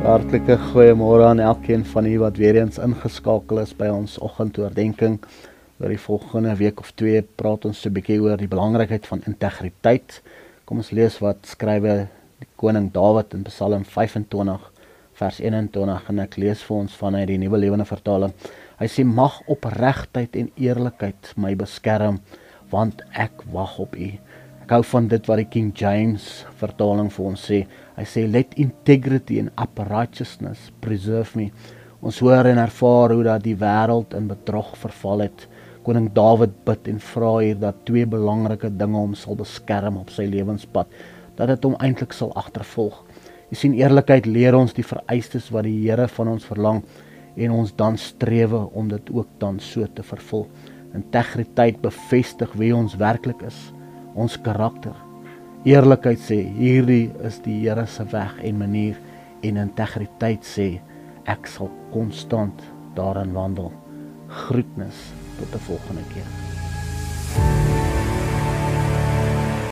Hartlike goeiemôre aan elkeen van u wat weer eens ingeskakel is by ons oggendoordenkings. Oor die volgende week of twee praat ons so 'n bietjie oor die belangrikheid van integriteit. Kom ons lees wat skrywe die koning Dawid in Psalm 25 vers 21 en ek lees vir ons vanuit die Nuwe Lewende Vertaling. Hy sê mag opregtheid en eerlikheid my beskerm want ek wag op U. Ek hou van dit wat die King James vertaling vir ons sê. Hy sê let integrity and uprightness preserve me. Ons hoor en ervaar hoe dat die wêreld in bedrog verval het. Koning Dawid bid en vra hier dat twee belangrike dinge hom sal beskerm op sy lewenspad, dat dit hom eintlik sal agtervolg. Jy sien eerlikheid leer ons die vereistes wat die Here van ons verlang en ons dan strewe om dit ook dan so te vervul. Integriteit bevestig wie ons werklik is, ons karakter Eerlikheid sê hierdie is die Here se weg en manier en integriteit sê ek sal konstant daarin wandel. Groetnis tot 'n volgende keer.